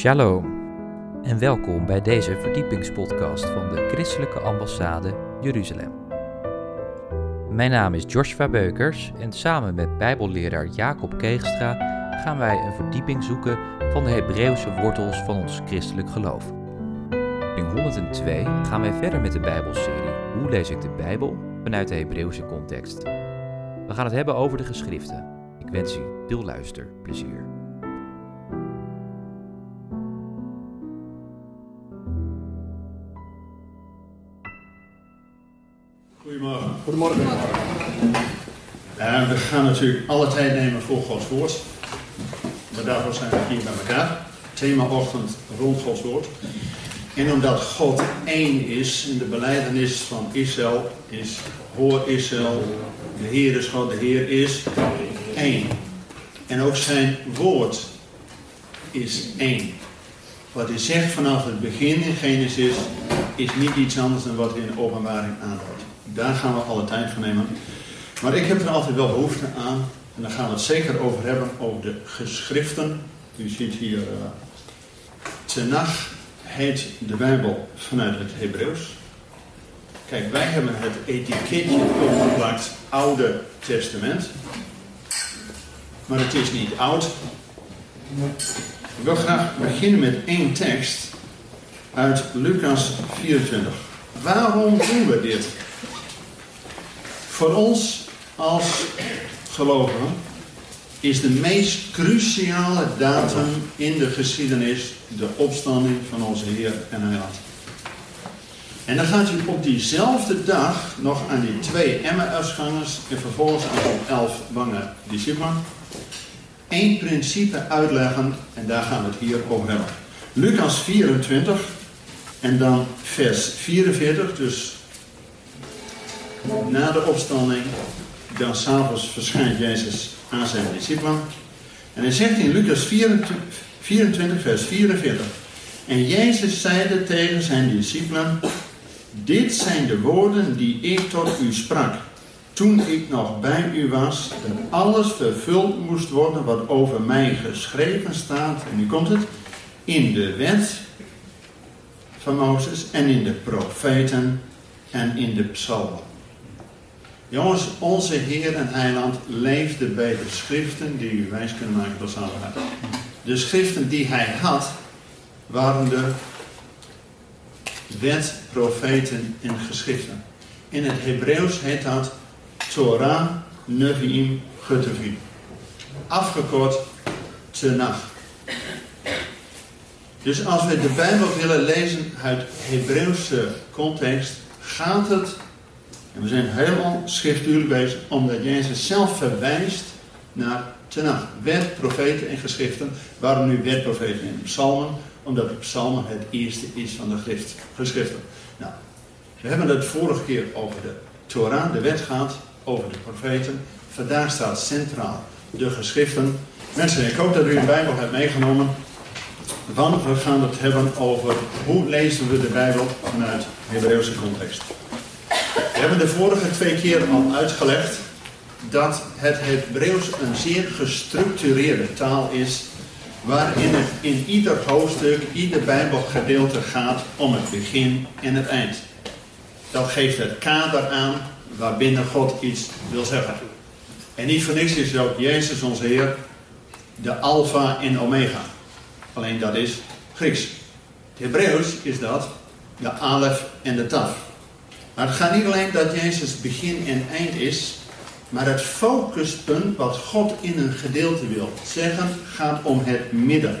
Shalom en welkom bij deze verdiepingspodcast van de Christelijke Ambassade Jeruzalem. Mijn naam is Joshua Beukers en samen met Bijbelleraar Jacob Keegstra gaan wij een verdieping zoeken van de Hebreeuwse wortels van ons christelijk geloof. In 102 gaan wij verder met de Bijbelserie Hoe lees ik de Bijbel vanuit de Hebreeuwse context. We gaan het hebben over de geschriften. Ik wens u veel luisterplezier. Uh, we gaan natuurlijk alle tijd nemen voor Gods woord. Maar daarvoor zijn we hier bij elkaar. Thema ochtend rond Gods woord. En omdat God één is en de beleidenis van Israël is hoor Israël, de Heer is God, de Heer is één. En ook zijn woord is één. Wat hij zegt vanaf het begin in Genesis is niet iets anders dan wat hij in de openbaring aanhoudt. Daar gaan we alle tijd van nemen. Maar ik heb er altijd wel behoefte aan. En daar gaan we het zeker over hebben. Over de geschriften. U ziet hier. Uh, Tenach heet de Bijbel vanuit het Hebreeuws. Kijk, wij hebben het etiketje opgeplakt. Oude Testament. Maar het is niet oud. Ik wil graag beginnen met één tekst. Uit Lucas 24. Waarom doen we dit? Voor ons als gelovigen is de meest cruciale datum in de geschiedenis de opstanding van onze Heer en Heiland. En dan gaat u op diezelfde dag nog aan die twee Emmausgangers en vervolgens aan die elf bange discipelen één principe uitleggen en daar gaan we het hier over hebben. Lucas 24 en dan vers 44, dus na de opstanding, dan s'avonds verschijnt Jezus aan zijn discipelen. En hij zegt in Lucas 24, 24, vers 44. En Jezus zeide tegen zijn discipelen: Dit zijn de woorden die ik tot u sprak. Toen ik nog bij u was, dat alles vervuld moest worden wat over mij geschreven staat. En nu komt het: in de wet van Mozes en in de profeten en in de psalmen. Jongens, onze Heer en Heiland leefde bij de schriften die u wijs kunnen maken tot zaligheid. De schriften die hij had, waren de wet, profeten en geschriften. In het Hebreeuws heet dat Torah, Nevi'im, Ketuvim. Afgekort Tenach. Dus als we de Bijbel willen lezen uit Hebreeuwse context, gaat het en we zijn helemaal schriftuurlijk bezig, omdat Jezus zelf verwijst naar Tenach. Wet, profeten en geschriften. Waarom nu wet, profeten en psalmen? Omdat de psalmen het eerste is van de geschriften. Nou, we hebben het vorige keer over de Torah, de wet gaat, over de profeten. Vandaag staat centraal de geschriften. Mensen, ik hoop dat u een Bijbel hebt meegenomen. Want we gaan het hebben over hoe lezen we de Bijbel vanuit Hebreeuwse context. We hebben de vorige twee keer al uitgelegd dat het Hebreeuws een zeer gestructureerde taal is, waarin het in ieder hoofdstuk, ieder Bijbelgedeelte gaat om het begin en het eind. Dat geeft het kader aan waarbinnen God iets wil zeggen. En niet voor niks is ook Jezus onze Heer de Alpha en Omega. Alleen dat is Grieks. Het Hebreeuws is dat de Alef en de Taf. Maar het gaat niet alleen dat Jezus begin en eind is, maar het focuspunt wat God in een gedeelte wil zeggen, gaat om het midden.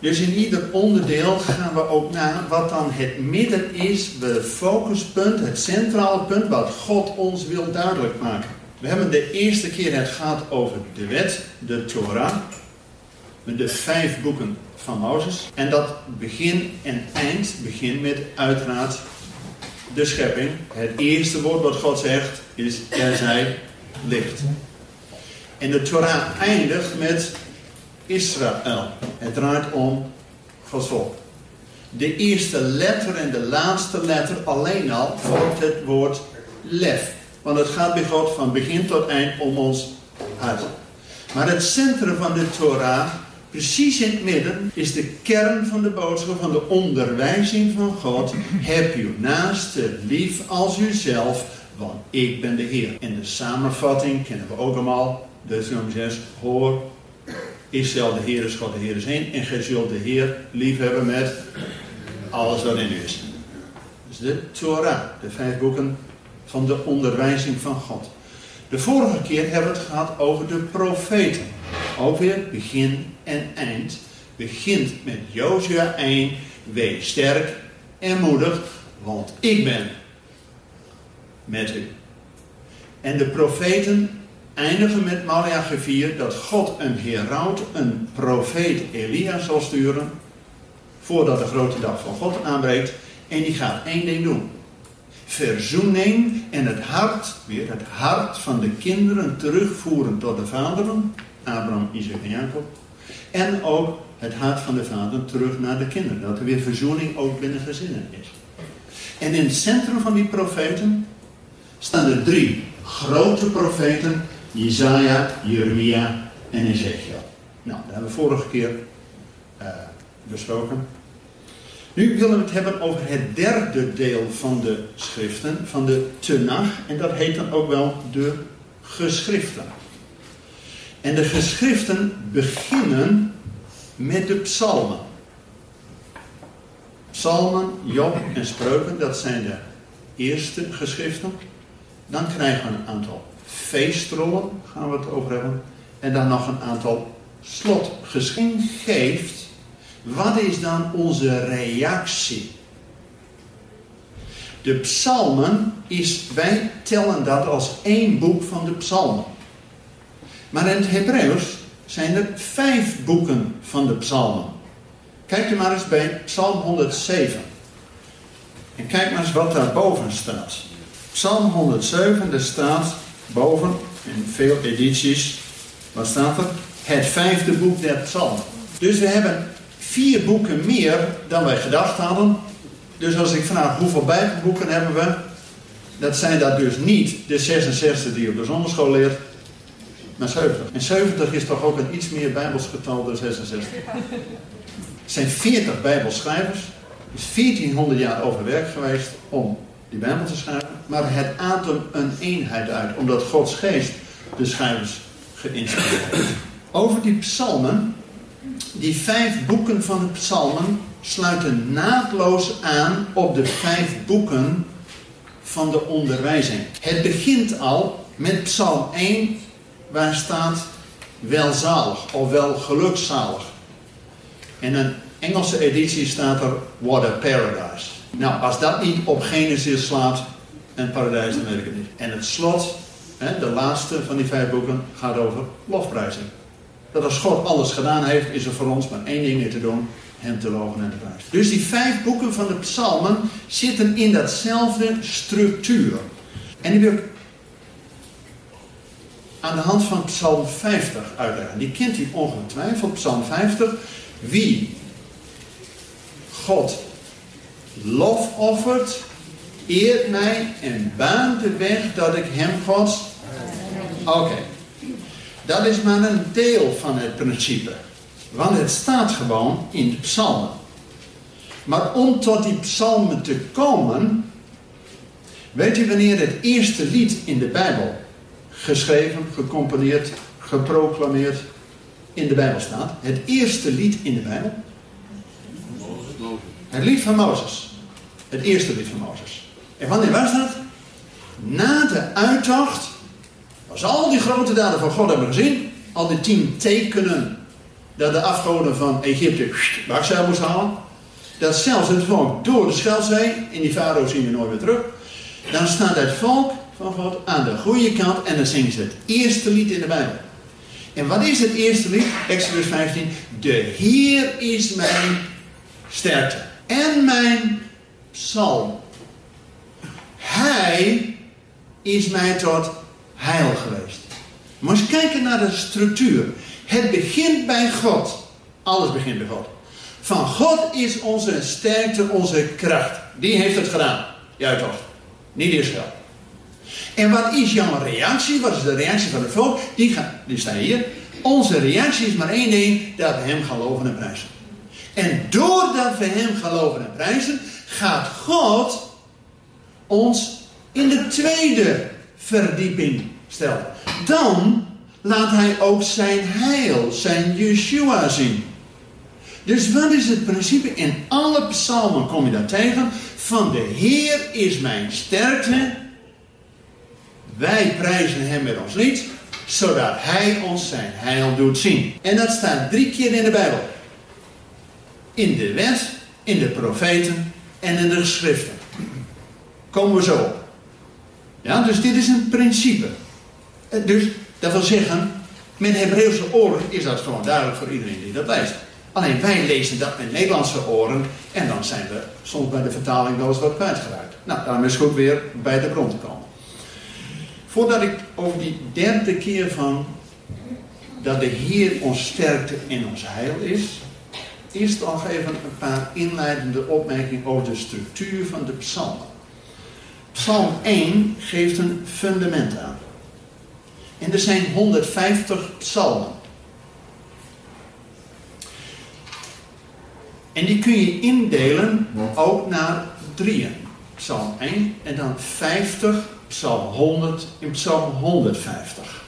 Dus in ieder onderdeel gaan we ook naar wat dan het midden is, het focuspunt, het centrale punt wat God ons wil duidelijk maken. We hebben de eerste keer het gaat over de wet, de Torah, de vijf boeken van Mozes. En dat begin en eind begint met uiteraard de schepping. Het eerste woord wat God zegt is er zij licht. En de Torah eindigt met Israël. Het draait om Gods volk. De eerste letter en de laatste letter alleen al vormt het woord lef. Want het gaat bij God van begin tot eind om ons hart. Maar het centrum van de Torah precies in het midden is de kern van de boodschap, van de onderwijzing van God. Heb uw naaste lief als uzelf, want ik ben de Heer. En de samenvatting kennen we ook allemaal. Deuteronomium 6, hoor, Israël de Heer is God, de Heer is één. En gij zult de Heer liefhebben met alles wat in u is. Dus de Torah, de vijf boeken van de onderwijzing van God. De vorige keer hebben we het gehad over de profeten. Ook weer begin en eind. Begint met Jozua 1. Wees sterk en moedig, want ik ben met u. En de profeten eindigen met Malachi 4 dat God een heraut, een profeet Elia zal sturen voordat de grote dag van God aanbreekt. En die gaat één ding doen. Verzoening en het hart, weer het hart van de kinderen terugvoeren tot de vaderen. Abraham, Isaac en Jacob. En ook het hart van de vader terug naar de kinderen. Dat er weer verzoening ook binnen gezinnen is. En in het centrum van die profeten staan er drie grote profeten. Jezaja, Jeremia en Ezekiel. Nou, dat hebben we vorige keer uh, besproken. Nu willen we het hebben over het derde deel van de schriften, van de Tenach. En dat heet dan ook wel de geschriften. En de geschriften beginnen met de psalmen. Psalmen, Job en Spreuken, dat zijn de eerste geschriften. Dan krijgen we een aantal feestrollen, gaan we het over hebben. En dan nog een aantal slotgeschriften geeft wat is dan onze reactie? De psalmen is, wij tellen dat als één boek van de psalmen. Maar in het Hebreeuws zijn er vijf boeken van de psalmen. Kijk er maar eens bij Psalm 107. En kijk maar eens wat daar boven staat. Psalm 107, er staat boven, in veel edities, wat staat er? Het vijfde boek der psalmen. Dus we hebben vier boeken meer dan wij gedacht hadden. Dus als ik vraag hoeveel bijbelboeken hebben we, dat zijn dat dus niet de 66 die je op de zonderschool leert, maar 70. En 70 is toch ook een iets meer bijbelsgetal dan 66. Het zijn 40 bijbelschrijvers. Er is 1400 jaar over werk geweest om die bijbel te schrijven. Maar het ademt een eenheid uit, omdat Gods geest de schrijvers geïnspireerd heeft. Over die psalmen die vijf boeken van de psalmen sluiten naadloos aan op de vijf boeken van de onderwijzing. Het begint al met psalm 1, waar staat welzalig of wel gelukzalig. In een Engelse editie staat er what a paradise. Nou, als dat niet op Genesis slaat, een paradijs, dan weet ik het niet. En het slot, de laatste van die vijf boeken, gaat over lofprijzing. Dat als God alles gedaan heeft, is er voor ons maar één ding te doen: Hem te loven en te prijzen. Dus die vijf boeken van de Psalmen zitten in datzelfde structuur. En die wil ik aan de hand van Psalm 50 uitleggen. Die kent u ongetwijfeld, Psalm 50. Wie God lof offert, eert mij en baant de weg dat ik hem Gods. Oké. Dat is maar een deel van het principe. Want het staat gewoon in de psalmen. Maar om tot die psalmen te komen, weet u wanneer het eerste lied in de Bijbel geschreven, gecomponeerd, geproclameerd in de Bijbel staat? Het eerste lied in de Bijbel? Het lied van Mozes. Het eerste lied van Mozes. En wanneer was dat? Na de uittocht als al die grote daden van God hebben gezien, al die tien tekenen dat de afgoden van Egypte bakzeil moesten halen, dat zelfs het volk door de Schelzee, in die farao zien we nooit meer terug, dan staat het volk van God aan de goede kant en dan zingen ze het eerste lied in de Bijbel. En wat is het eerste lied? Exodus 15. De Heer is mijn sterkte en mijn psalm. Hij is mij tot heil geweest. Maar eens kijken naar de structuur. Het begint bij God. Alles begint bij God. Van God is onze sterkte, onze kracht. Die heeft het gedaan. Ja toch? Niet Israël. En wat is jouw reactie? Wat is de reactie van het volk? Die, gaat, die staat hier. Onze reactie is maar één ding: dat we hem geloven en prijzen. En doordat we hem geloven en prijzen, gaat God ons in de tweede verdieping stellen. Dan laat hij ook zijn heil, zijn Yeshua zien. Dus wat is het principe? In alle psalmen kom je dat tegen. Van de Heer is mijn sterkte. Wij prijzen hem met ons lied. Zodat hij ons zijn heil doet zien. En dat staat drie keer in de Bijbel. In de wet, in de profeten en in de geschriften. Komen we zo op. Ja, dus dit is een principe. Eh, dus dat wil zeggen, met Hebreeuwse oren is dat gewoon duidelijk voor iedereen die dat leest. Alleen wij lezen dat met Nederlandse oren en dan zijn we soms bij de vertaling wel eens wat kwijtgeraakt. Nou, daarom is het goed weer bij de bron te komen. Voordat ik over die derde keer van dat de Heer ons sterkte in ons heil is, eerst nog even een paar inleidende opmerkingen over de structuur van de psalmen. Psalm 1 geeft een fundament aan. En er zijn 150 psalmen. En die kun je indelen ook naar drieën. Psalm 1 en dan 50, Psalm 100 en Psalm 150.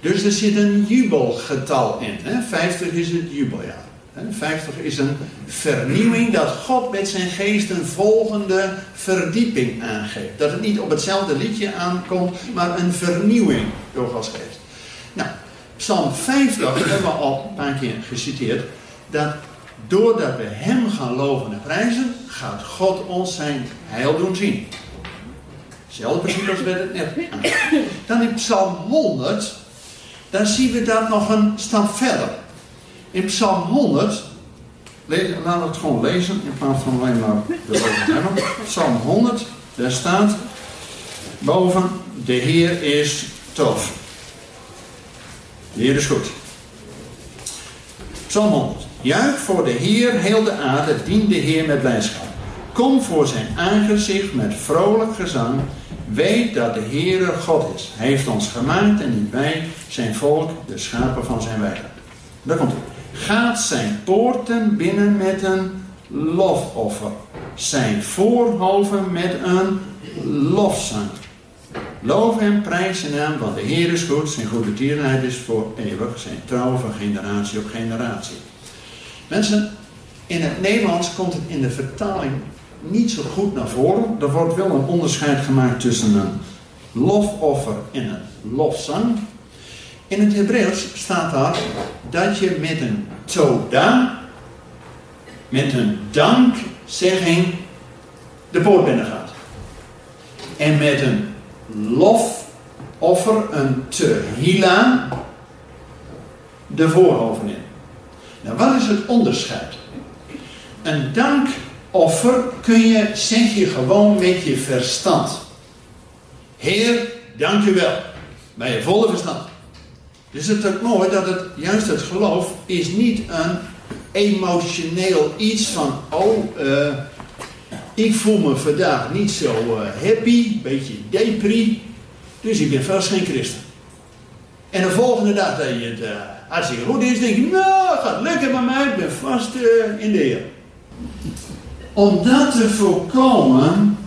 Dus er zit een jubelgetal in. Hè? 50 is het jubeljaar. 50 is een vernieuwing dat God met zijn geest een volgende verdieping aangeeft. Dat het niet op hetzelfde liedje aankomt, maar een vernieuwing door Gods geest. Nou, Psalm 50 hebben we al een paar keer geciteerd. Dat doordat we Hem gaan loven en prijzen, gaat God ons zijn heil doen zien. Hetzelfde principe als we het net Dan in Psalm 100, dan zien we dat nog een stap verder. In Psalm 100, laten we het gewoon lezen in plaats van alleen maar erover hebben. Psalm 100, daar staat boven: De Heer is tof. De Heer is goed. Psalm 100. Juich voor de Heer, heel de aarde, dien de Heer met blijdschap. Kom voor zijn aangezicht met vrolijk gezang. Weet dat de Heere God is. Hij heeft ons gemaakt en niet wij, zijn volk, de schapen van zijn weide. Daar komt het gaat zijn poorten binnen met een lofoffer, zijn voorhoven met een lofzang. Loof hem, prijs zijn naam, want de Heer is goed, zijn goede tierenheid is voor eeuwig, zijn trouw van generatie op generatie. Mensen, in het Nederlands komt het in de vertaling niet zo goed naar voren. Er wordt wel een onderscheid gemaakt tussen een lofoffer en een lofzang. In het Hebreeuws staat daar dat je met een toda, met een dankzegging, de poort binnen gaat. En met een lofoffer, een tehila, de voorhoven in. Nou, wat is het onderscheid? Een dankoffer kun je, zeg je gewoon met je verstand. Heer, dank u wel. Bij je volle verstand. Dus het is mooi dat het, juist het geloof is niet een emotioneel iets van, oh, uh, ik voel me vandaag niet zo uh, happy, beetje depri, dus ik ben vast geen christen. En de volgende dag dat je het uh, hartstikke goed is, denk je, nou, gaat lekker met mij, ik ben vast in de Heer. Om dat te voorkomen,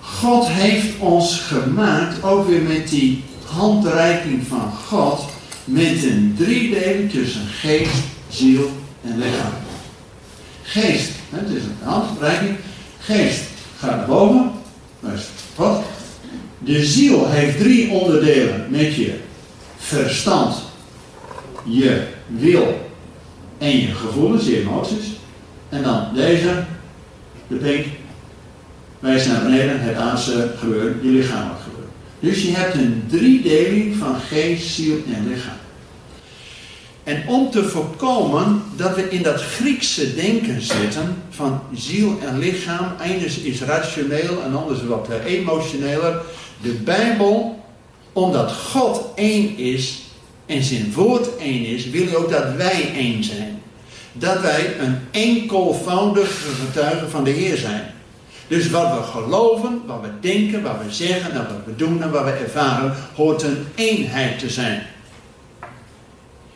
God heeft ons gemaakt, ook weer met die handreiking van God, met een driedeling tussen geest, ziel en lichaam. Geest, het is een handreiking. Geest gaat naar boven, dat is God. De ziel heeft drie onderdelen met je verstand, je wil en je gevoelens, je emoties. En dan deze, de pink, wijst naar beneden, het aardse gebeuren, je lichamelijk gebeuren. Dus je hebt een driedeling van geest, ziel en lichaam. En om te voorkomen dat we in dat Griekse denken zitten van ziel en lichaam, eines is rationeel en anders wat eh, emotioneler. De Bijbel, omdat God één is en zijn woord één is, wil hij ook dat wij één zijn. Dat wij een enkelvoudige getuige van de Heer zijn. Dus wat we geloven, wat we denken, wat we zeggen en wat we doen en wat we ervaren, hoort een eenheid te zijn.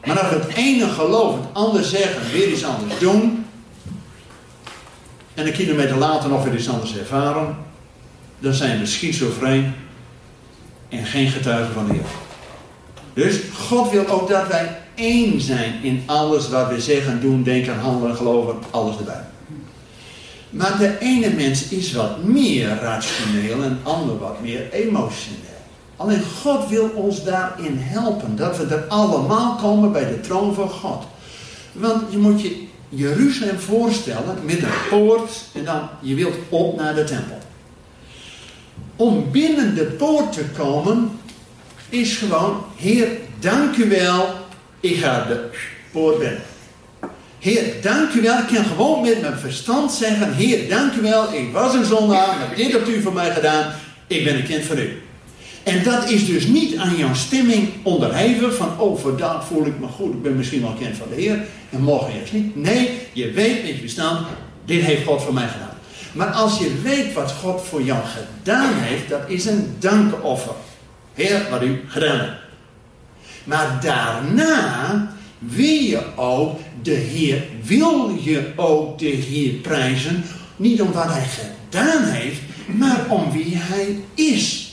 Maar als het ene geloven, het ander zeggen, weer iets anders doen, en een kilometer later nog weer iets anders ervaren, dan zijn we schizofreen en geen getuigen van de Heer. Dus God wil ook dat wij één zijn in alles wat we zeggen, doen, denken, handelen, geloven, alles erbij. Maar de ene mens is wat meer rationeel en de ander wat meer emotioneel. Alleen God wil ons daarin helpen, dat we er allemaal komen bij de troon van God. Want je moet je Jeruzalem voorstellen met een poort en dan je wilt op naar de tempel. Om binnen de poort te komen is gewoon, Heer, dank u wel, ik ga de poort binnen. Heer, dank u wel. Ik kan gewoon met mijn verstand zeggen: Heer, dank u wel. Ik was een zondaar, maar dit hebt u voor mij gedaan. Ik ben een kind van u. En dat is dus niet aan jouw stemming onderhevig van, oh, vandaag voel ik me goed, ik ben misschien wel kind van de Heer, en morgen juist niet. Nee, je weet met je verstand, dit heeft God voor mij gedaan. Maar als je weet wat God voor jou gedaan heeft, dat is een dankoffer. Heer, wat u gedaan hebt. Maar daarna wil je ook de Heer, wil je ook de Heer prijzen, niet om wat hij gedaan heeft, maar om wie hij is.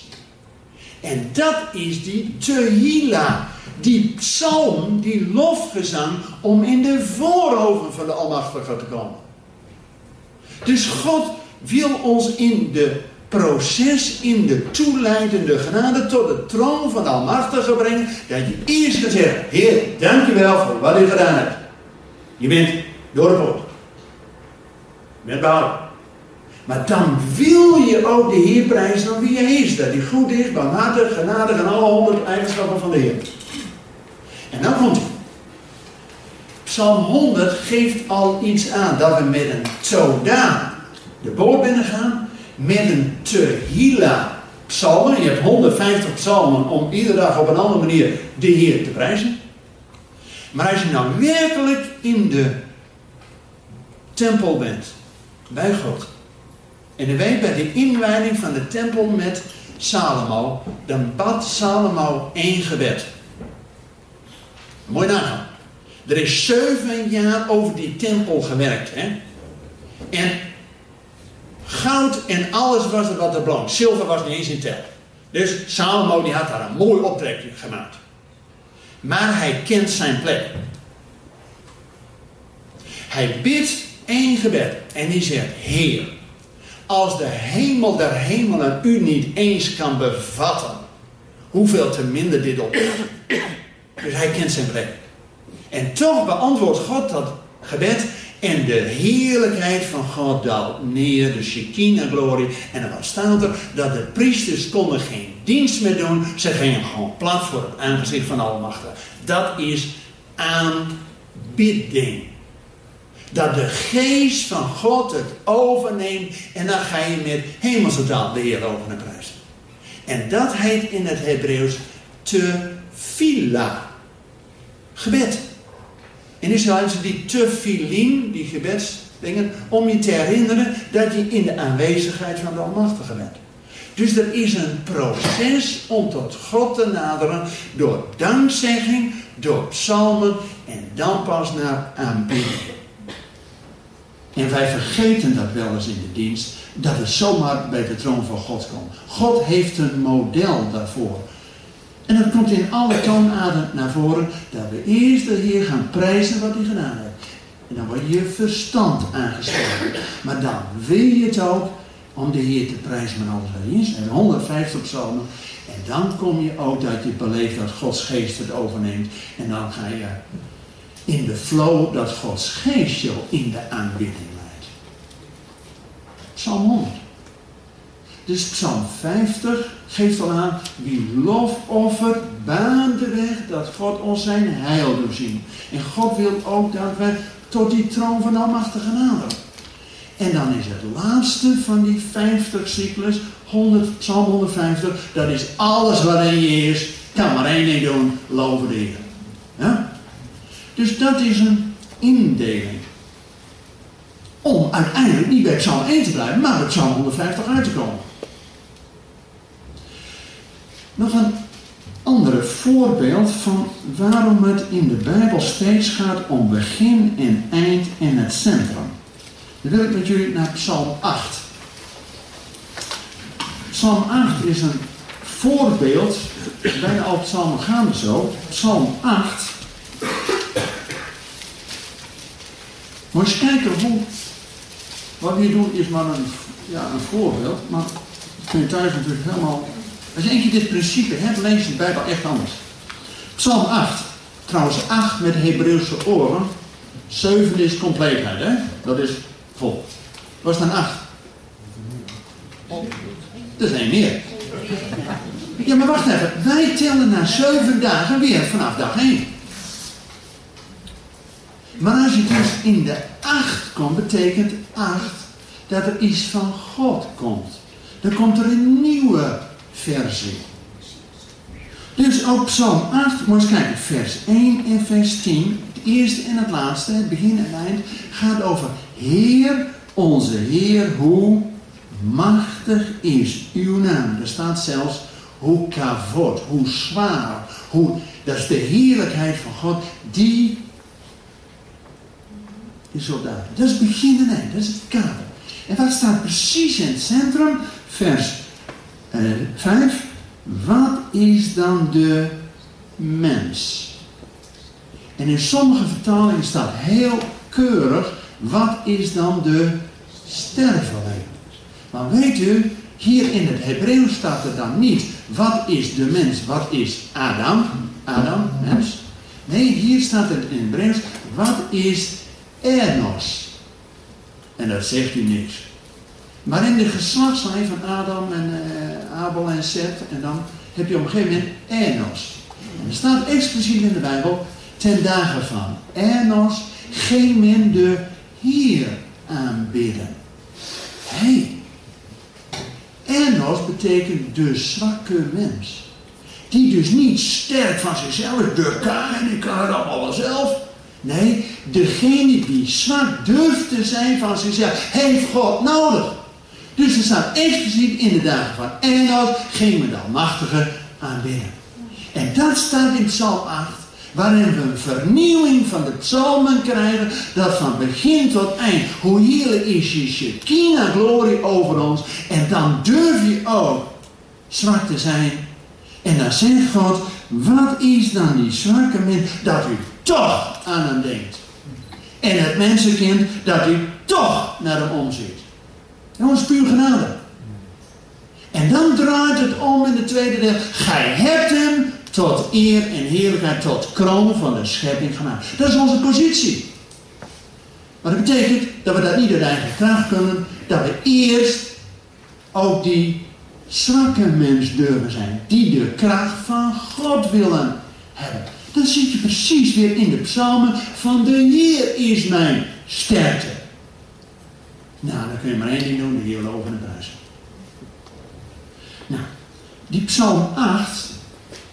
En dat is die Tehila, die psalm, die lofgezang, om in de voorhoven van de Almachtige te komen. Dus God wil ons in de proces, in de toeleidende genade tot de troon van de Almachtige brengen, dat je eerst gaat zeggen, Heer, dankjewel voor wat u gedaan hebt. Je bent door de poort. Je bent behouden. Maar dan wil je ook de Heer prijzen om wie hij is. Dat hij goed is, barmhartig, genadig en alle honderd eigenschappen van de Heer. En dan komt hij. Psalm 100 geeft al iets aan. Dat we met een toda de boot binnen gaan. Met een tehila psalmen. Je hebt 150 psalmen om iedere dag op een andere manier de Heer te prijzen. Maar als je nou werkelijk in de tempel bent. Bij God en u weet bij de inwijding van de tempel met Salomo, dan bad Salomo één gebed. Mooi nagaan. Er is zeven jaar over die tempel gewerkt. Hè? En goud en alles was er wat er blank. Zilver was niet eens in tel. Dus Salomo die had daar een mooi optrekje gemaakt. Maar hij kent zijn plek. Hij bidt één gebed. En die zegt, Heer, als de hemel der hemelen u niet eens kan bevatten, hoeveel te minder dit op. Dus hij kent zijn plek. En toch beantwoordt God dat gebed. En de heerlijkheid van God daalt neer, de Shekinah glorie. En dan staat er dat de priesters konden geen dienst meer doen. Ze gingen gewoon plat voor het aangezicht van Almachtig. Dat is aanbidding dat de geest van God het overneemt en dan ga je met hemelse taal de Heer over naar prijzen. En dat heet in het Hebreeuws tefila. Gebed. En Israël is die tefilin, die gebedsdingen, om je te herinneren dat je in de aanwezigheid van de Almachtige bent. Dus er is een proces om tot God te naderen door dankzegging, door psalmen en dan pas naar aanbidding. En wij vergeten dat wel eens in de dienst, dat het zomaar bij de troon van God komt. God heeft een model daarvoor. En dat komt in alle toonaarden naar voren, dat we eerst de Heer gaan prijzen wat hij gedaan heeft. En dan wordt je verstand aangesproken. Maar dan wil je het ook om de Heer te prijzen met alles wat hij is. En 150 psalmen. En dan kom je ook dat je beleeft dat Gods geest het overneemt. En dan ga je in de flow dat Gods geest jou in de aanbidding leidt. Psalm 100. Dus Psalm 50 geeft al aan, wie lof offert, baan de weg dat God ons zijn heil doet zien. En God wil ook dat wij tot die troon van Almachtige naderen. En dan is het laatste van die 50 cyclus, 100, Psalm 150, dat is alles wat in je is, kan maar één ding doen, loven de Heer. Dus dat is een indeling. Om uiteindelijk niet bij Psalm 1 te blijven, maar bij Psalm 150 uit te komen. Nog een andere voorbeeld van waarom het in de Bijbel steeds gaat om begin en eind en het centrum. Dan wil ik met jullie naar Psalm 8. Psalm 8 is een voorbeeld, bijna al psalmen gaan er zo. Psalm 8. Moet eens kijken hoe, wat we hier doen is maar een, ja, een voorbeeld, maar dat kun je thuis natuurlijk helemaal als je dit principe hebt, lees de Bijbel echt anders. Psalm 8. Trouwens, 8 met Hebreeuwse oren. 7 is compleetheid, hè? Dat is vol. Wat is dan 8? Dat is één meer. Ja, maar wacht even. Wij tellen na 7 dagen weer vanaf dag 1. Maar als je dus in de 8 komt, betekent 8 dat er iets van God komt. Dan komt er een nieuwe versie. Dus ook Psalm 8, moet eens kijken, vers 1 en vers 10, het eerste en het laatste, het begin en het eind, gaat over Heer, onze Heer, hoe machtig is uw naam. Er staat zelfs hoe kavod, hoe zwaar, hoe, dat is de heerlijkheid van God, die is zo duidelijk. Dat is begin en eind, dat is het kader. En wat staat precies in het centrum? Vers uh, vijf, wat is dan de mens? En in sommige vertalingen staat heel keurig, wat is dan de sterveling? Maar weet u, hier in het Hebreeuws staat er dan niet, wat is de mens, wat is Adam? Adam, mens. Nee, hier staat het in het Hebreeuws, wat is Enos? En dat zegt u niks. Maar in de geslachtslijn van Adam en uh, Abel en Seth, en dan heb je op een gegeven moment Enos. En er staat expliciet in de Bijbel, ten dagen van Enos ging men de Heer aanbidden. Hey. Enos betekent de zwakke mens. Die dus niet sterk van zichzelf de kan en ik kan het allemaal zelf. Nee, degene die zwak durft te zijn van zichzelf, heeft God nodig. Dus er staat expliciet in de dagen van Enos ging men de Almachtige aanbidden. En dat staat in Psalm 8, waarin we een vernieuwing van de psalmen krijgen, dat van begin tot eind, hoe heerlijk is je Shekinah glorie over ons, en dan durf je ook zwak te zijn. En dan zegt God, wat is dan die zwakke mens, dat u toch aan hem denkt. En het mensenkind, dat u toch naar hem omziet. Jongens, puur genade. En dan draait het om in de tweede deel. Gij hebt hem tot eer en heerlijkheid, tot kroon van de schepping gemaakt. Dat is onze positie. Maar dat betekent dat we dat niet uit eigen kracht kunnen. Dat we eerst ook die zwakke mens durven zijn. Die de kracht van God willen hebben. Dan zit je precies weer in de psalmen van de Heer is mijn sterkte. Nou, dan kun je maar één ding doen, de Heer over. Nou, die psalm 8,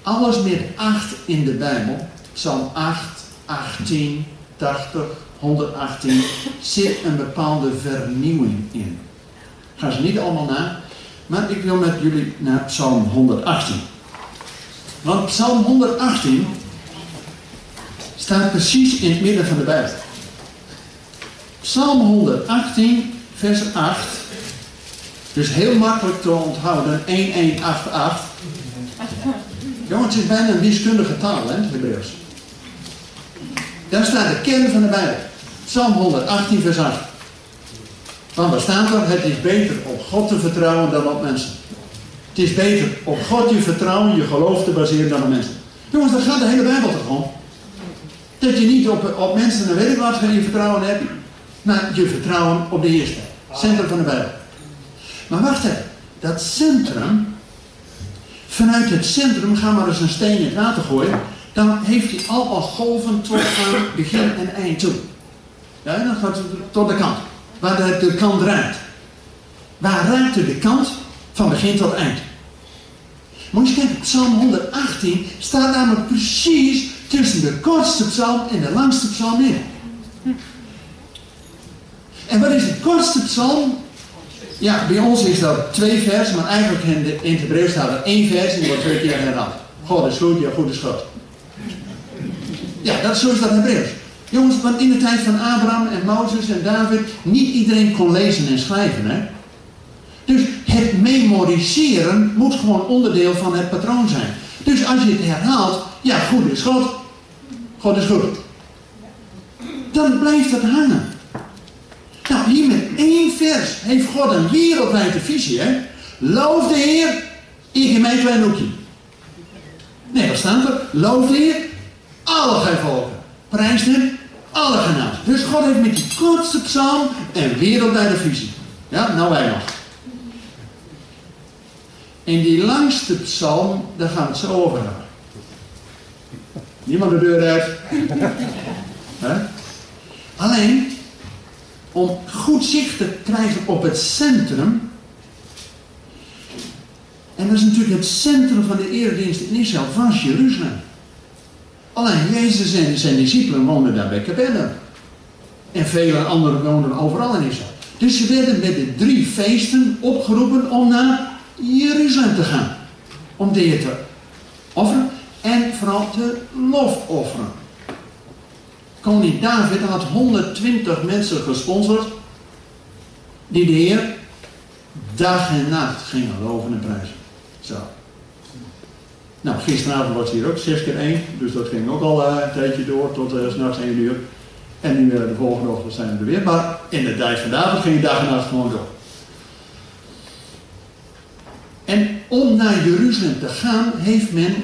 alles met 8 in de Bijbel, psalm 8, 18, 80, 118, zit een bepaalde vernieuwing in. Ga ze niet allemaal na, maar ik wil met jullie naar psalm 118. Want psalm 118 staat precies in het midden van de Bijbel. Psalm 118 vers 8. Dus heel makkelijk te onthouden, 1188. Jongens, het is bijna een wiskundige taal, hè, het. Daar staat de kern van de Bijbel. Psalm 118, vers 8. Want waar staat er? Het is beter op God te vertrouwen dan op mensen. Het is beter op God je vertrouwen, je geloof te baseren dan op mensen. Jongens, daar gaat de hele Bijbel toch om. Dat je niet op, op mensen en weet ik wat je vertrouwen hebt, maar je vertrouwen op de Heer Centrum van de Bijbel. Maar wacht even. Dat centrum, vanuit het centrum gaan we eens een steen in het water gooien. Dan heeft hij al golven tot aan begin en eind toe. Ja, dan gaat het tot de kant. Waar de, de kant raakt. Waar raakt de kant? Van begin tot eind. Moet je kijken, Psalm 118 staat namelijk precies tussen de kortste psalm en de langste psalm in. En wat is de kortste psalm? Ja, bij ons is dat twee versen, maar eigenlijk in, de, het Hebreeuws staat er één vers en die wordt twee keer herhaald. God is goed, ja, goed is God. Ja, dat, zo is dat Hebreeuws. Jongens, want in de tijd van Abraham en Mozes en David, niet iedereen kon lezen en schrijven, hè? Dus het memoriseren moet gewoon onderdeel van het patroon zijn. Dus als je het herhaalt, ja, goed is God. God is goed. Dan blijft het hangen. Nou, hier met één vers heeft God een wereldwijde visie, hè? Loof de Heer, in mijn klein hoekje. Nee, wat staat er? Loof de Heer, alle gij volken. Prijs hem, alle genaamd. Dus God heeft met die kortste psalm een wereldwijde visie. Ja, nou wij nog. In die langste psalm, daar gaan we het over hebben. Niemand de deur uit. Alleen, om goed zicht te krijgen op het centrum. En dat is natuurlijk het centrum van de eredienst in Israël, was Jeruzalem. Alleen Jezus en zijn discipelen woonden daar bij Capernaum. En vele anderen woonden overal in Israël. Dus ze werden met de drie feesten opgeroepen om naar Jeruzalem te gaan. Om de te offeren en vooral te lofofferen. Koning David had 120 mensen gesponsord die de Heer dag en nacht gingen loven en prijzen. Zo. Nou, gisteravond was hier ook 6 keer 1, dus dat ging ook al uh, een tijdje door tot uh, s'nachts 1 uur. En nu uh, de volgende ochtend zijn we er weer. Maar in de tijd van David ging dag en nacht gewoon door. En om naar Jeruzalem te gaan, heeft men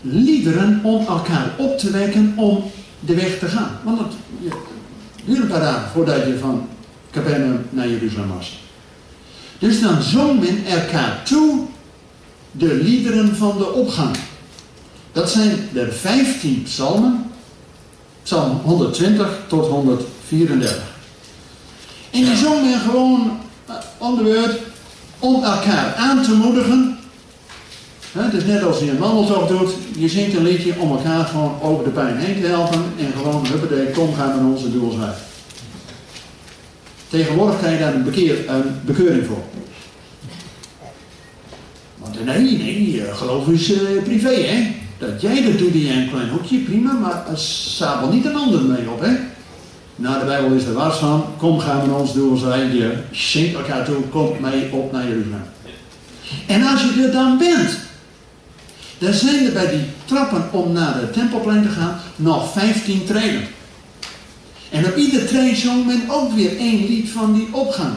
liederen om elkaar op te wekken om de weg te gaan. Want het duurde een paar dagen voordat je van Capernaum naar Jeruzalem was. Dus dan zong men elkaar toe de liederen van de opgang. Dat zijn er 15 psalmen. Psalm 120 tot 134. En die zong men gewoon on the word om elkaar aan te moedigen. Het is net als je een wandeltocht doet. Je zingt een liedje om elkaar gewoon over de pijn heen te helpen. En gewoon, huppatee, kom gaan met onze doel. Tegenwoordig krijg je daar een, bekeer, een bekeuring voor. Want nee, nee, geloof is uh, privé, hè. Dat jij dat doet in een klein hoekje, prima, maar sabel niet een ander mee op, hè. Nou, de Bijbel is er was van. Kom, gaan we ons doel zijn. Je zingt elkaar toe. Kom mee op naar Jeruzalem. En als je er dan bent. Dan zijn er bij die trappen om naar de tempelplein te gaan nog 15 treden. En op ieder trein zong men ook weer één lied van die opgang.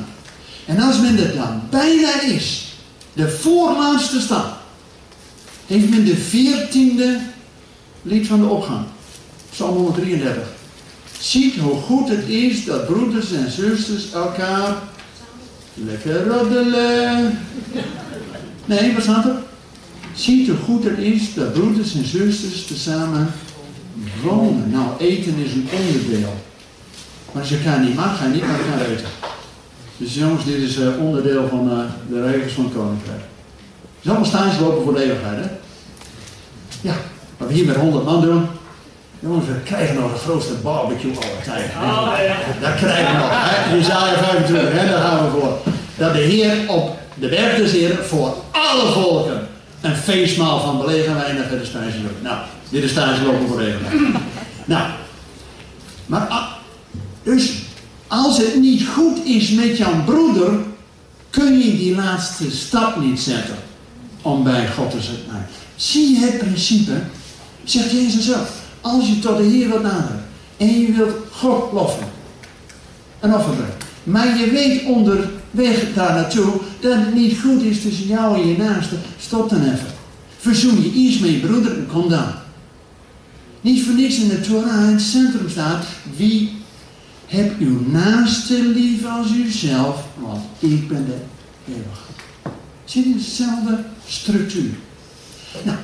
En als men er dan bijna is, de voorlaatste stap, heeft men de veertiende lied van de opgang. Psalm 133. Ziet hoe goed het is dat broeders en zusters elkaar lekker roddelen. Nee, wat staat er? Ziet hoe goed het is dat broeders en zusters tezamen wonen. Nou, eten is een onderdeel. Maar je elkaar niet mag, ga je niet met elkaar eten. Dus jongens, dit is uh, onderdeel van uh, de regels van het koninkrijk. Het is allemaal lopen voor de eeuwigheid, hè? Ja, wat we hier met 100 man doen, Jongens, we krijgen nog de grootste barbecue aller tijden. Oh, ja. Dat krijgen we nog. Hè? Jezaja 25, hè? daar gaan we voor. Dat de Heer op de berg des Heer voor alle volken een feestmaal van belegen wijn en verder stage loopt. Nou, dit is stage lopen voor de Nou, maar ah, dus als het niet goed is met jouw broeder, kun je die laatste stap niet zetten om bij God te zijn. Zie je het principe? Zegt Jezus zelf. Als je tot de Heer wilt naderen en je wilt God loffen, een offer brengen. Maar je weet onderweg daar naartoe dat het niet goed is tussen jou en je naaste. Stop dan even. Verzoen je iets met je broeder en kom dan. Niet voor niks in de Torah in het centrum staat. Wie heb uw naaste lief als uzelf, want ik ben de eeuwige. Zit in dezelfde structuur. Nou,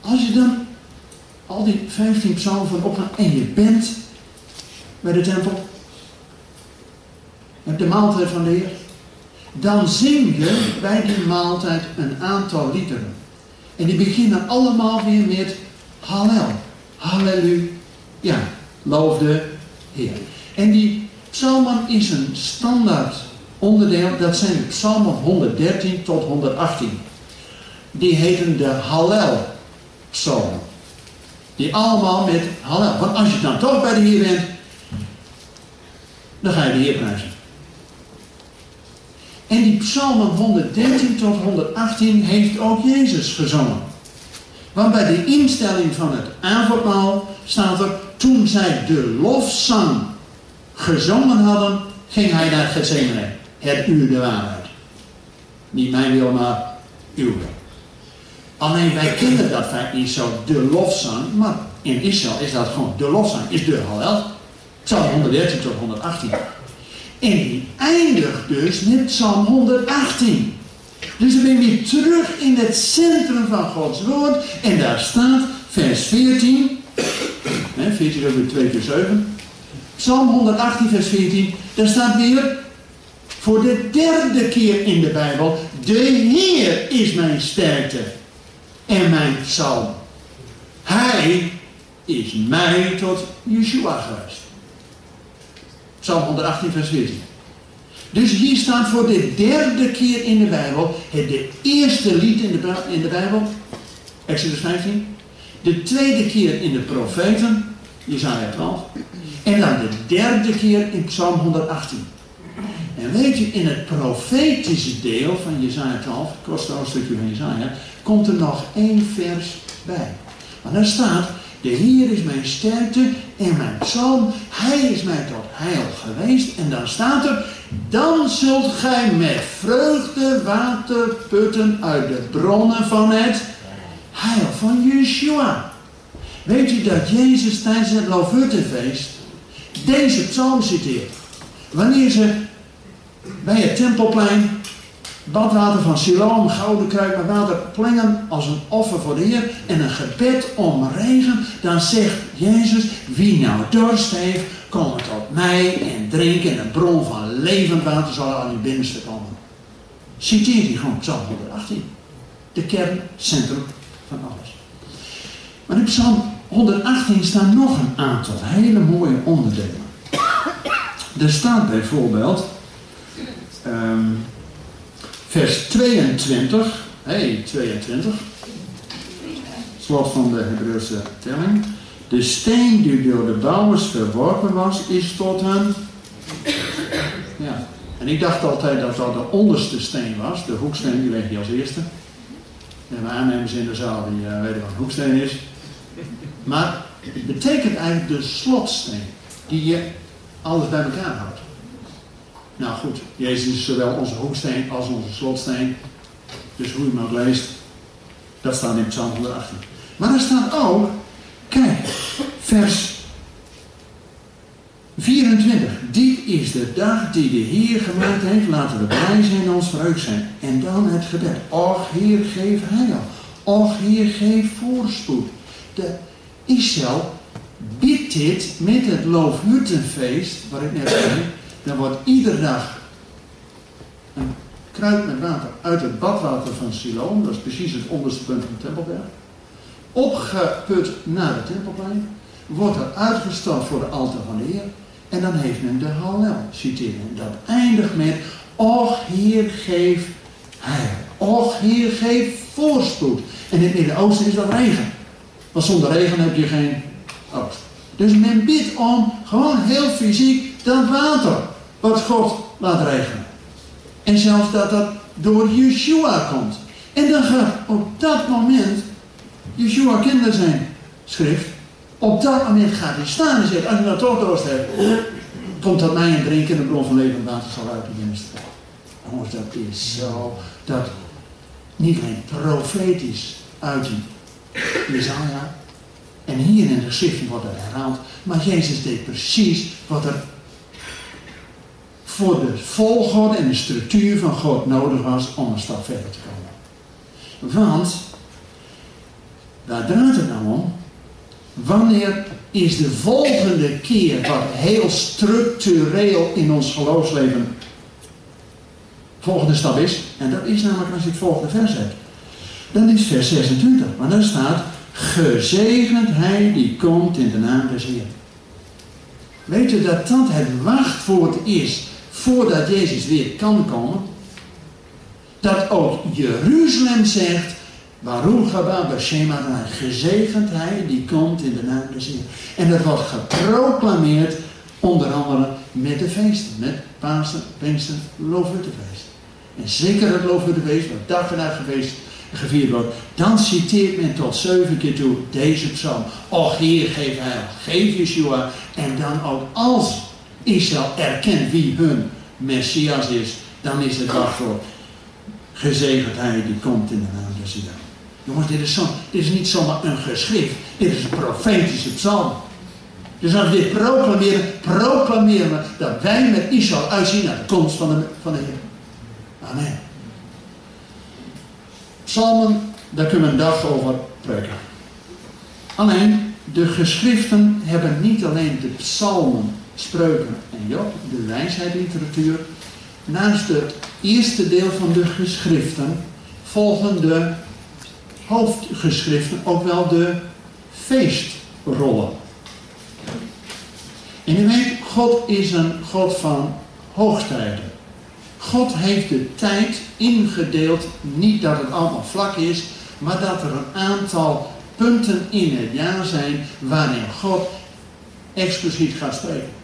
als je dan al die 15 psalmen van opgaan en je bent bij de tempel, met de maaltijd van de Heer, dan zing je bij die maaltijd een aantal liederen. En die beginnen allemaal weer met Hallel. Halleluja. Loof de Heer. En die Psalmen is een standaard onderdeel, dat zijn de psalmen 113 tot 118. Die heten de Hallel-psalmen. Die allemaal met Hallel. Want als je dan toch bij de Heer bent, dan ga je de Heer prijzen. En die psalmen 113 tot 118 heeft ook Jezus gezongen. Want bij de instelling van het avondmaal staat er, toen zij de lofzang gezongen hadden, ging hij naar Gethsemane. Het uur de waarheid. Niet mijn wil, maar uw wil. Alleen wij kennen dat vaak niet zo, de lofzang. Maar in Israël is dat gewoon, de lofzang is de Hallel. Psalm 113 tot 118. En die eindigt dus met Psalm 118. Dus dan ben weer terug in het centrum van Gods woord. En daar staat vers 14. Hè, 14 over 2 keer 7. Psalm 118 vers 14. Daar staat weer voor de derde keer in de Bijbel. De Heer is mijn sterkte en mijn psalm. Hij is mij tot Yeshua geweest. Psalm 118, vers 14. Dus hier staat voor de derde keer in de Bijbel het de eerste lied in de, in de Bijbel, Exodus 15. De tweede keer in de profeten, Jezaja 12. En dan de derde keer in Psalm 118. En weet je, in het profetische deel van Jezaja 12, het kortste hoofdstukje van Jezaja, komt er nog één vers bij. Maar daar staat, de Heer is mijn sterkte en mijn psalm. Hij is mij tot heil geweest. En dan staat er, dan zult gij met vreugde water putten uit de bronnen van het heil van Yeshua. Weet je dat Jezus tijdens het Loofhuttenfeest deze psalm citeert? Wanneer ze bij het tempelplein badwater van Siloam, gouden kruik met water plengen als een offer voor de Heer en een gebed om regen, dan zegt Jezus, wie nou dorst heeft, kom tot mij en drink en een bron van levend water zal aan uw binnenste komen. Citeert hij gewoon Psalm 118. De kern, centrum van alles. Maar in Psalm 118 staan nog een aantal hele mooie onderdelen. Er staat bijvoorbeeld um, vers 22. hey, 22. Slot van de Hebreeuwse telling. De steen die door de bouwers verworpen was, is tot een. Ja. En ik dacht altijd dat dat de onderste steen was. De hoeksteen, die leg je als eerste. En mijn aannemers in de zaal die uh, weten wat een hoeksteen is. Maar het betekent eigenlijk de slotsteen. Die je alles bij elkaar houdt. Nou goed, Jezus is zowel onze hoeksteen als onze slotsteen. Dus hoe je ook leest, dat staat in Psalm 118. Maar er staat ook, kijk, vers 24. Dit is de dag die de Heer gemaakt heeft. Laten we blij zijn en ons vreugd zijn. En dan het gebed. Och Heer, geef heil. Och Heer, geef voorspoed. De Israël biedt dit met het Loofhuttenfeest, waar ik net zei dan wordt iedere dag een kruid met water uit het badwater van Siloam, dat is precies het onderste punt van de Tempelberg, opgeput naar het Tempelplein, wordt er uitgestort voor de altaar van de Heer, en dan heeft men de Hallel, citeren. Dat eindigt met, Och Heer, geef heil. Och Heer, geef voorspoed. En in het Midden-Oosten is dat regen. Want zonder regen heb je geen oogst. Dus men bidt om gewoon heel fysiek dat water wat God laat regenen. En zelfs dat dat door Yeshua komt. En dan gaat op dat moment, Yeshua kende zijn schrift, op dat moment gaat hij staan en zegt, als je nou toch dorst hebt, komt dat mij en drinken en de bron van levend water zal uit de binnenste. Jongens, dat is zo, dat niet alleen profetisch uit die Jezaja, en hier in de geschriften wordt dat herhaald, maar Jezus deed precies wat er voor de volgorde en de structuur van God nodig was om een stap verder te komen. Want, waar draait het nou om? Wanneer is de volgende keer wat heel structureel in ons geloofsleven volgende stap is? En dat is namelijk als je het volgende vers hebt. Dan is vers 26. Maar daar staat, gezegend hij die komt in de naam des Heer. Weet je dat dat het wachtwoord is voordat Jezus weer kan komen? Dat ook Jeruzalem zegt, waarom Gaba Bashema, gezegend hij die komt in de naam des Heer. En dat wordt geproclameerd, onder andere met de feesten, met Pasen, Pinkster, Loofhuttenfeest. En zeker het Loofhuttenfeest, wat en nacht geweest gevierd wordt, dan citeert men tot zeven keer toe deze psalm. Och Heer, geef heil, geef Yeshua. En dan ook als Israël erkent wie hun Messias is, dan is het wachtwoord gezegend hij die komt in de naam des Heer. Jongens, dit is, zo, dit is niet zomaar een geschrift, dit is een profetische psalm. Dus als we dit proclameren, proclameren we dat wij met Israël uitzien naar de komst van de, van de Heer. Amen. Psalmen, daar kunnen we een dag over preken. Alleen, de geschriften hebben niet alleen de psalmen, spreuken en Job, de wijsheidliteratuur. Naast het eerste deel van de geschriften volgen de hoofdgeschriften ook wel de feestrollen. En u weet, God is een God van hoogtijden. God heeft de tijd ingedeeld, niet dat het allemaal vlak is, maar dat er een aantal punten in het jaar zijn waarin God expliciet gaat spreken.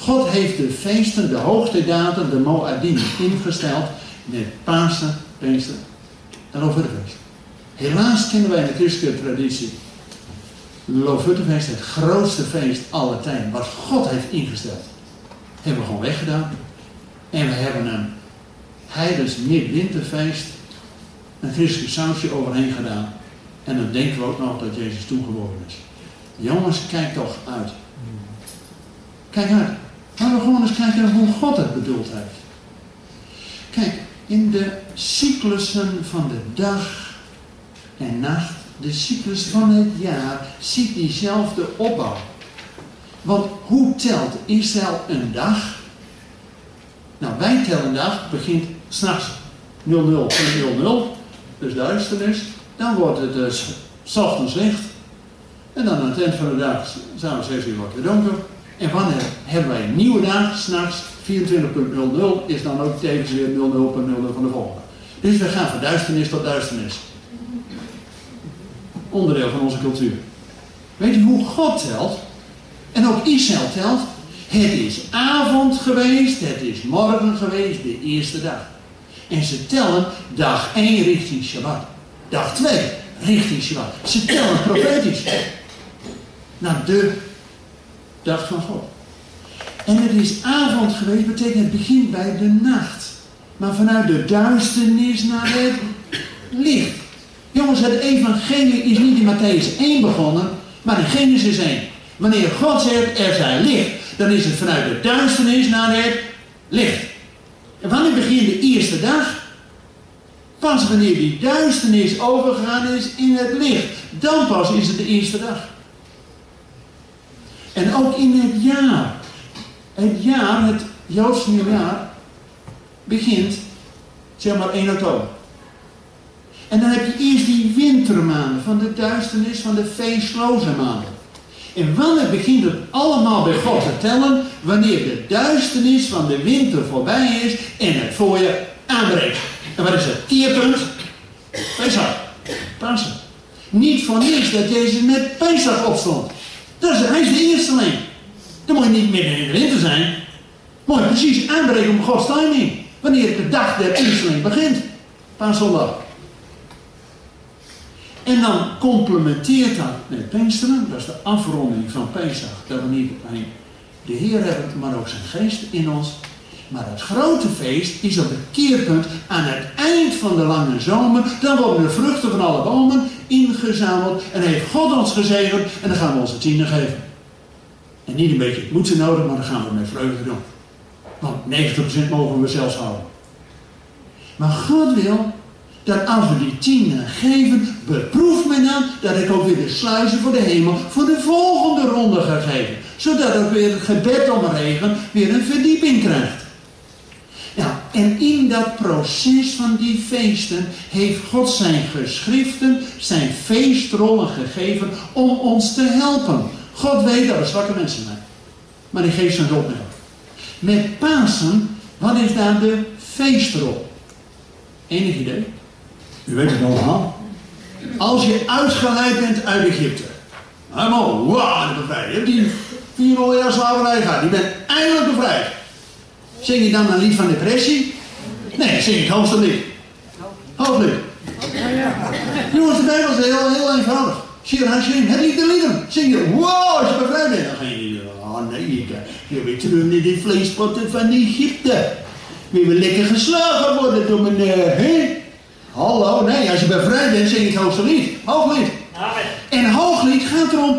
God heeft de feesten, de hoogtedatum, de Moadim ingesteld met Pasen, Pinkster en Loofhuttenfeest. Helaas kennen wij in de christelijke traditie Loofhuttenfeest het grootste feest aller tijden, wat God heeft ingesteld. Hebben we gewoon weggedaan. En we hebben een heidens midwinterfeest, een christelijk sausje overheen gedaan. En dan denken we ook nog dat Jezus toegeboren is. Jongens, kijk toch uit. Kijk uit. Laten we gewoon eens kijken hoe God het bedoeld heeft. Kijk, in de cyclussen van de dag en nacht, de cyclus van het jaar, ziet diezelfde opbouw. Want hoe telt Israël een dag? Nou, wij tellen een dag, begint s'nachts 00 00, dus duisternis. Dan wordt het dus s ochtends licht. En dan aan het eind van de dag, samen 6 uur wordt het donker. En wanneer hebben wij een nieuwe dag, s'nachts 24.00 is dan ook tevens weer 00.00 van de volgende. Dus we gaan van duisternis tot duisternis. Onderdeel van onze cultuur. Weet je hoe God telt? En ook Israël telt? Het is avond geweest, het is morgen geweest, de eerste dag. En ze tellen dag 1 richting Shabbat. Dag 2 richting Shabbat. Ze tellen profetisch. Naar de dag van God. En het is avond geweest, betekent het begint bij de nacht. Maar vanuit de duisternis naar het licht. Jongens, het evangelie is niet in Matthäus 1 begonnen, maar in Genesis 1. Wanneer God zegt, er zij licht, dan is het vanuit de duisternis naar het licht. En wanneer begint de eerste dag? Pas wanneer die duisternis overgegaan is in het licht. Dan pas is het de eerste dag. En ook in het jaar. Het jaar, het Joods nieuwjaar, begint, zeg maar 1 oktober. En dan heb je eerst die wintermaanden van de duisternis, van de feestloze maanden. En wanneer begint het allemaal bij God te tellen? Wanneer de duisternis van de winter voorbij is en het voorjaar aanbreekt. En wat is het keerpunt? Pesach. Pasen. Niet voor niets dat Jezus met Pesach opstond. Dat is, hij is de eerste alleen. Dan moet je niet midden in de winter zijn. Moet je precies aanbreken om Gods timing. Wanneer de dag der Eersteling begint. Paaszondag. En dan complementeert dat met Pinksteren, dat is de afronding van Pesach. Dat we niet alleen de Heer hebben, maar ook zijn geest in ons. Maar het grote feest is op het keerpunt aan het eind van de lange zomer. Dan worden de vruchten van alle bomen ingezameld. En heeft God ons gezegend en dan gaan we onze tienden geven. En niet een beetje het moeten nodig, maar dan gaan we met vreugde doen. Want 90% mogen we zelfs houden. Maar God wil dat als we die tienen geven, beproeft men dan dat ik ook weer de sluizen voor de hemel voor de volgende ronde ga geven. Zodat ook weer het gebed om regen weer een verdieping krijgt. En in dat proces van die feesten heeft God zijn geschriften, zijn feestrollen gegeven om ons te helpen. God weet dat we zwakke mensen zijn. Maar die geeft zijn opmerking. Met Pasen, wat is daar de feestrol? Enig idee? U weet het allemaal. Als je uitgeleid bent uit Egypte. Helemaal, wauw, bevrijd. Je hebt die 400 jaar slavernij gehad. Je bent eindelijk bevrijd. Zing je dan een lied van depressie? Nee, zing ik hoogste lied. Hooglied. Jongens, de Bijbel is heel, heel eenvoudig. Shir Hashim, het lied de lieden. Zing je, wow, als je bevrijd bent. Dan ga je, oh nee, je weer terug naar die vleespotten van Egypte. Wie wil lekker geslagen worden door meneer, hè? Hallo, nee, als je bevrijd bent, zing je het hoogste lied. Hooglied. En hooglied gaat erom,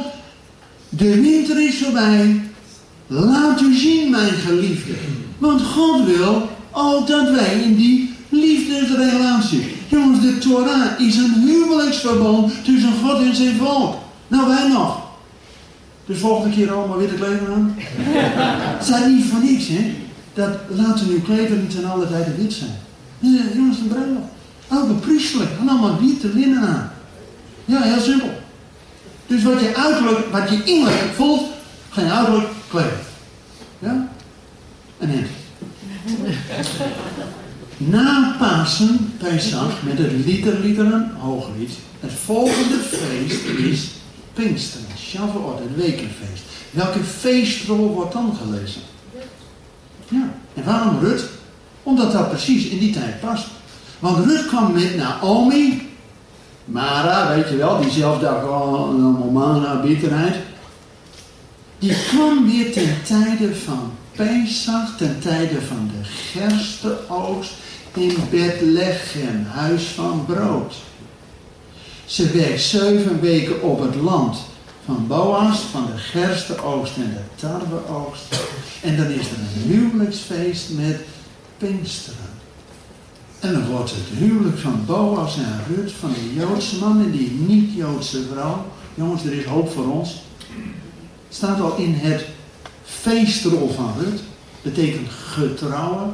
de winter is voorbij. Laat u zien, mijn geliefde. Want God wil dat wij in die liefdesrelatie. Jongens, de Torah is een huwelijksverbond tussen God en zijn volk. Nou, wij nog. Dus volgende keer allemaal witte kleding aan. Het zijn niet van niks, hè. Dat laten uw klederen ten alle tijden wit zijn. Ja, jongens, een bruiloft. Ook een priestelijk. En allemaal witte linnen aan. Ja, heel simpel. Dus wat je uiterlijk, wat je innerlijk voelt, ga je uiterlijk kleden. Ja? Hemd. Na Pasen, Pesach, met het literliederen hooglied, het volgende feest is Pinksteren, Shavuot, het wekenfeest. Welke feestrol wordt dan gelezen? Ja, en waarom Rut? Omdat dat precies in die tijd past. Want Rut kwam met Naomi, Mara, weet je wel, die zelf daar gewoon allemaal mana, bitterheid. Die kwam weer ten tijde van Pesach, ten tijde van de gerstenoogst in Bethlehem, huis van brood. Ze werkt zeven weken op het land van Boas, van de gerstenoogst en de tarweoogst. En dan is er een huwelijksfeest met Pinksteren. En dan wordt het huwelijk van Boas en Rut, van de Joodse man en die niet-Joodse vrouw. Jongens, er is hoop voor ons. Staat al in het feestrol van Rut. Betekent getrouwen.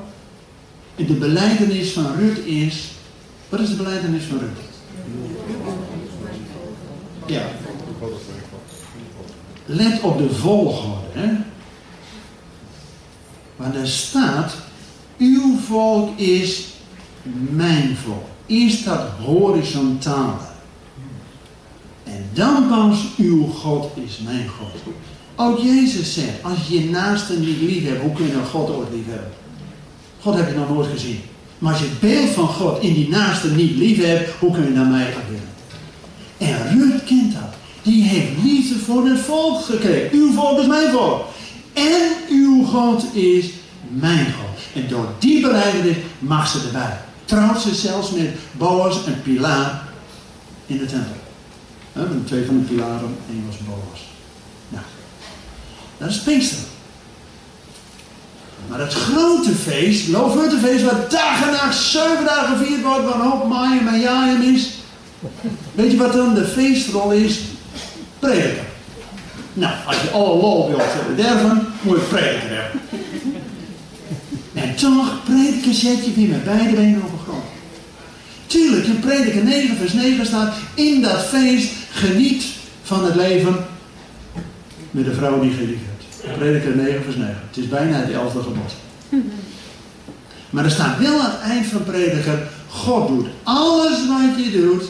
En de beleidenis van Rut is. Wat is de beleidenis van Rut? Ja. Let op de volgorde. Hè? Want staat. Uw volk is mijn volk. Eerst dat horizontale. En dan pas uw God is mijn God. Ook Jezus zegt, als je je naaste niet lief hebt, hoe kun je dan God ooit lief hebben? God heb je nog nooit gezien. Maar als je het beeld van God in die naaste niet lief hebt, hoe kun je naar mij ageren? En Ruth kent dat. Die heeft liefde voor het volk gekregen. Uw volk is mijn volk. En uw God is mijn God. En door die beleidenis mag ze erbij. Trouwt ze zelfs met Boas en Pilaar in de tempel. He, twee van de pilaren, één was Boas. Dat is Pinksteren. Maar het grote feest, Loofhuttenfeest, wat dag en nacht, zeven dagen gevierd wordt, waar hoop maaien en jaaien is. Weet je wat dan de feestrol is? Prediken. Nou, als je alle lol wilt bederven, moet je prediken hebben. En toch, prediken zet je weer met beide benen op grond. Tuurlijk, in prediker 9 vers 9 staat, in dat feest geniet van het leven met de vrouw die je lief hebt. Prediker 9 vers 9. Het is bijna het elfde gebod. Maar er staat wel aan het eind van prediker, God doet alles wat je doet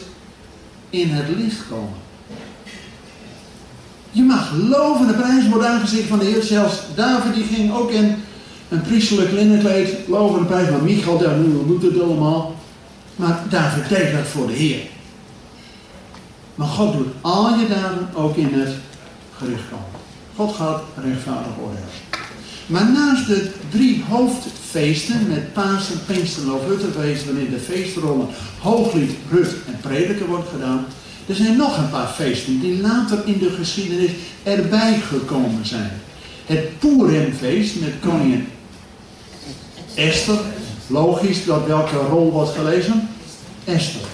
in het licht komen. Je mag loven, de prijs wordt aangezicht van de Heer. Zelfs David die ging ook in een priestelijk linnenkleed, loven de prijs. Maar Michael, daar doet het allemaal. Maar David deed dat voor de Heer. Maar God doet al je daden ook in het gericht komen. God gaat rechtvaardig oordelen. Maar naast de drie hoofdfeesten met Pasen, Pinkster, Loofhuttenfeest, wanneer de feestrollen Hooglied, Rut en Prediker wordt gedaan, er zijn nog een paar feesten die later in de geschiedenis erbij gekomen zijn. Het Purimfeest met koningin Esther. Logisch dat welke rol wordt gelezen? Esther.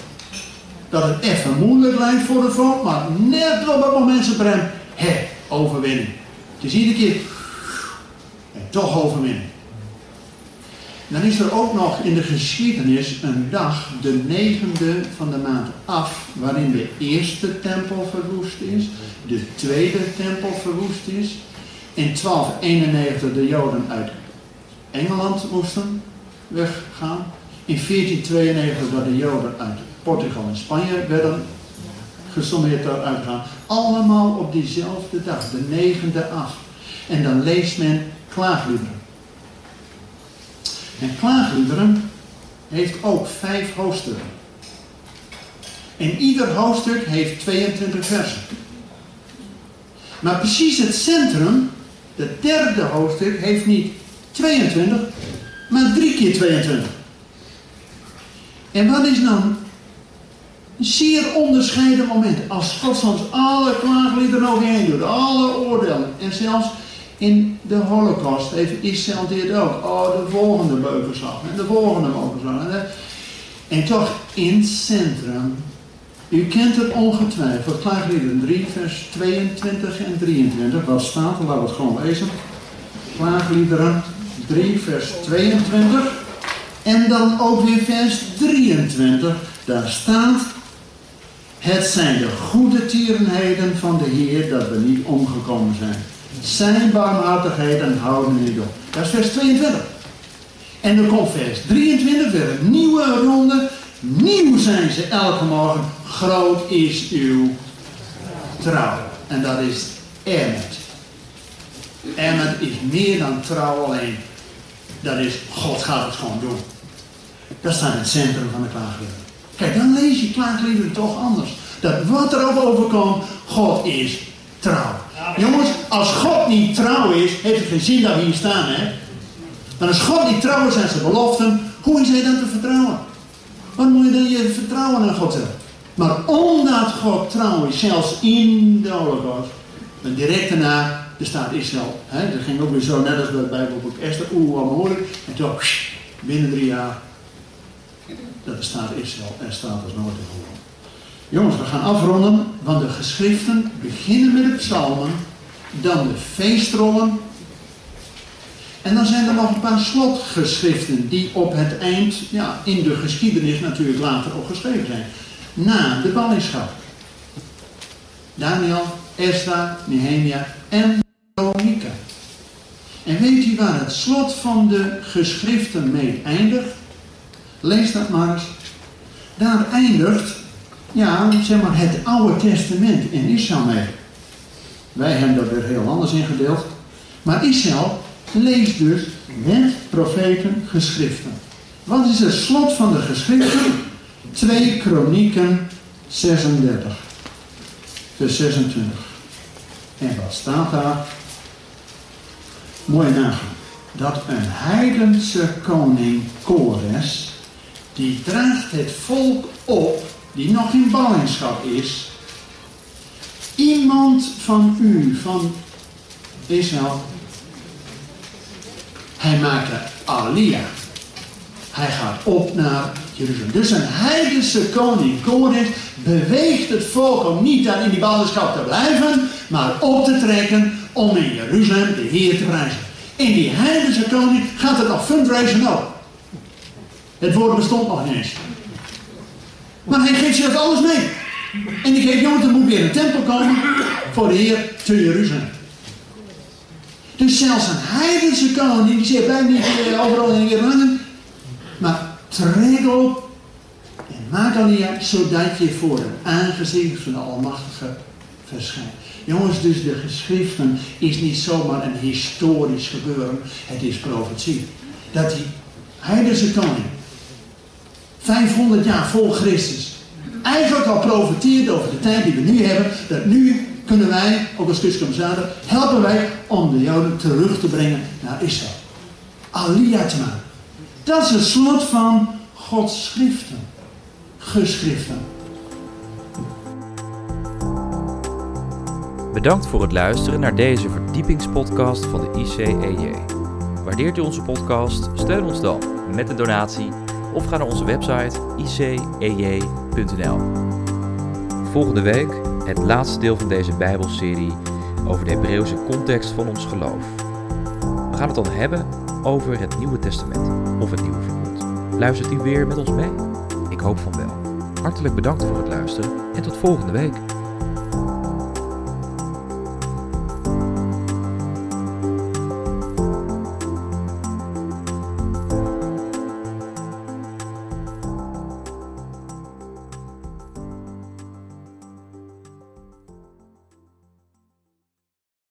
Dat het even moeilijk lijkt voor het volk, maar net op het moment ze brengt, hé, overwinning. Het is iedere keer, en toch overwinning. Dan is er ook nog in de geschiedenis een dag, de negende van de maand af, waarin de eerste tempel verwoest is, de tweede tempel verwoest is. in 1291 de Joden uit Engeland moesten weggaan. In 1492 dat de Joden uit Portugal en Spanje werden gesommeerd daaruit gaan. Allemaal op diezelfde dag, de negende af. En dan leest men klaagliederen. En klaagliederen heeft ook vijf hoofdstukken. En ieder hoofdstuk heeft 22 versen. Maar precies het centrum, het derde hoofdstuk, heeft niet 22, maar drie keer 22. En wat is dan zeer onderscheiden moment. Als God soms alle klaagliederen overheen doet, alle oordelen. En zelfs in de holocaust heeft Israël dit ook. Oh, de volgende beukenslag en de volgende beukenslag. En toch in het centrum u kent het ongetwijfeld. Klaagliederen 3, vers 22 en 23. Wat staat er? Laten we het gewoon lezen. Klaagliederen 3, vers 22. En dan ook weer vers 23. Daar staat. Het zijn de goede tierenheden van de Heer dat we niet omgekomen zijn. Zijn barmhartigheden houden niet op. Dat is vers 22. En dan komt vers 23 weer een nieuwe ronde. Nieuw zijn ze elke morgen. Groot is uw trouw. En dat is Emmet. Emmet is meer dan trouw alleen. Dat is, God gaat het gewoon doen. Dat staat in het centrum van de klaagliederen. Kijk, dan lees je klaagliederen toch anders. Dat wat er ook overkomt, God is trouw. Jongens, als God niet trouw is, heeft het geen zin dat we hier staan, hè? Maar als God niet trouw is aan zijn beloften, hoe is hij dan te vertrouwen? Wat moet je dan je vertrouwen aan God hebben? Maar omdat God trouw is, zelfs in de holocaust, en direct daarna, de staat Israël. Hè, dat ging ook weer zo, net als bij het Bijbelboek Esther, oeh, wat moeilijk. En toen, binnen drie jaar, dat de staat Israël er staat als nooit tevoren. Jongens, we gaan afronden, want de geschriften beginnen met de psalmen, dan de feestrollen. En dan zijn er nog een paar slotgeschriften die op het eind, ja, in de geschiedenis natuurlijk later ook geschreven zijn. Na de ballingschap. Daniel, Esra, Nehemia en Veronica. En weet u waar het slot van de geschriften mee eindigt? Lees dat maar eens. Daar eindigt ja, zeg maar het Oude Testament in Israël mee. Wij hebben dat weer heel anders ingedeeld. Maar Israël leest dus wet, profeten, geschriften. Wat is het slot van de geschriften? 2 Kronieken 36, vers 26. En wat staat daar? Mooi nagaan. Dat een heidense koning Kores, die draagt het volk op die nog in ballingschap is, iemand van u, van Israël, hij maakt Alia. Hij gaat op naar Jeruzalem. Dus een heidense koning, koning, beweegt het volk om niet daar in die ballingschap te blijven, maar op te trekken om in Jeruzalem de Heer te prijzen. In die heidense koning gaat het nog fundraisen ook. Het woord bestond nog niet eens. Maar hij geeft zelfs alles mee. En die geeft, jongens, er moet weer een tempel komen voor de Heer te Jeruzalem. Dus zelfs een heidense koning, die zegt, blijf niet eh, overal in weer hangen. Maar trek op en maak alia, zodat je voor het aangezicht van de Almachtige verschijnt. Jongens, dus de geschriften is niet zomaar een historisch gebeuren, het is profetie. Dat die heidense koning 500 jaar voor Christus. Eigenlijk al profiteert over de tijd die we nu hebben. Dat nu kunnen wij, ook als Christuscommissaris, helpen wij om de Joden terug te brengen naar Israël. Maken. Dat is het slot van Gods schriften. Geschriften. Bedankt voor het luisteren naar deze verdiepingspodcast van de ICEJ. Waardeert u onze podcast? Steun ons dan met een donatie of ga naar onze website icej.nl. Volgende week het laatste deel van deze Bijbelserie over de Hebreeuwse context van ons geloof. We gaan het dan hebben over het Nieuwe Testament of het Nieuwe Verbond. Luistert u weer met ons mee? Ik hoop van wel. Hartelijk bedankt voor het luisteren en tot volgende week.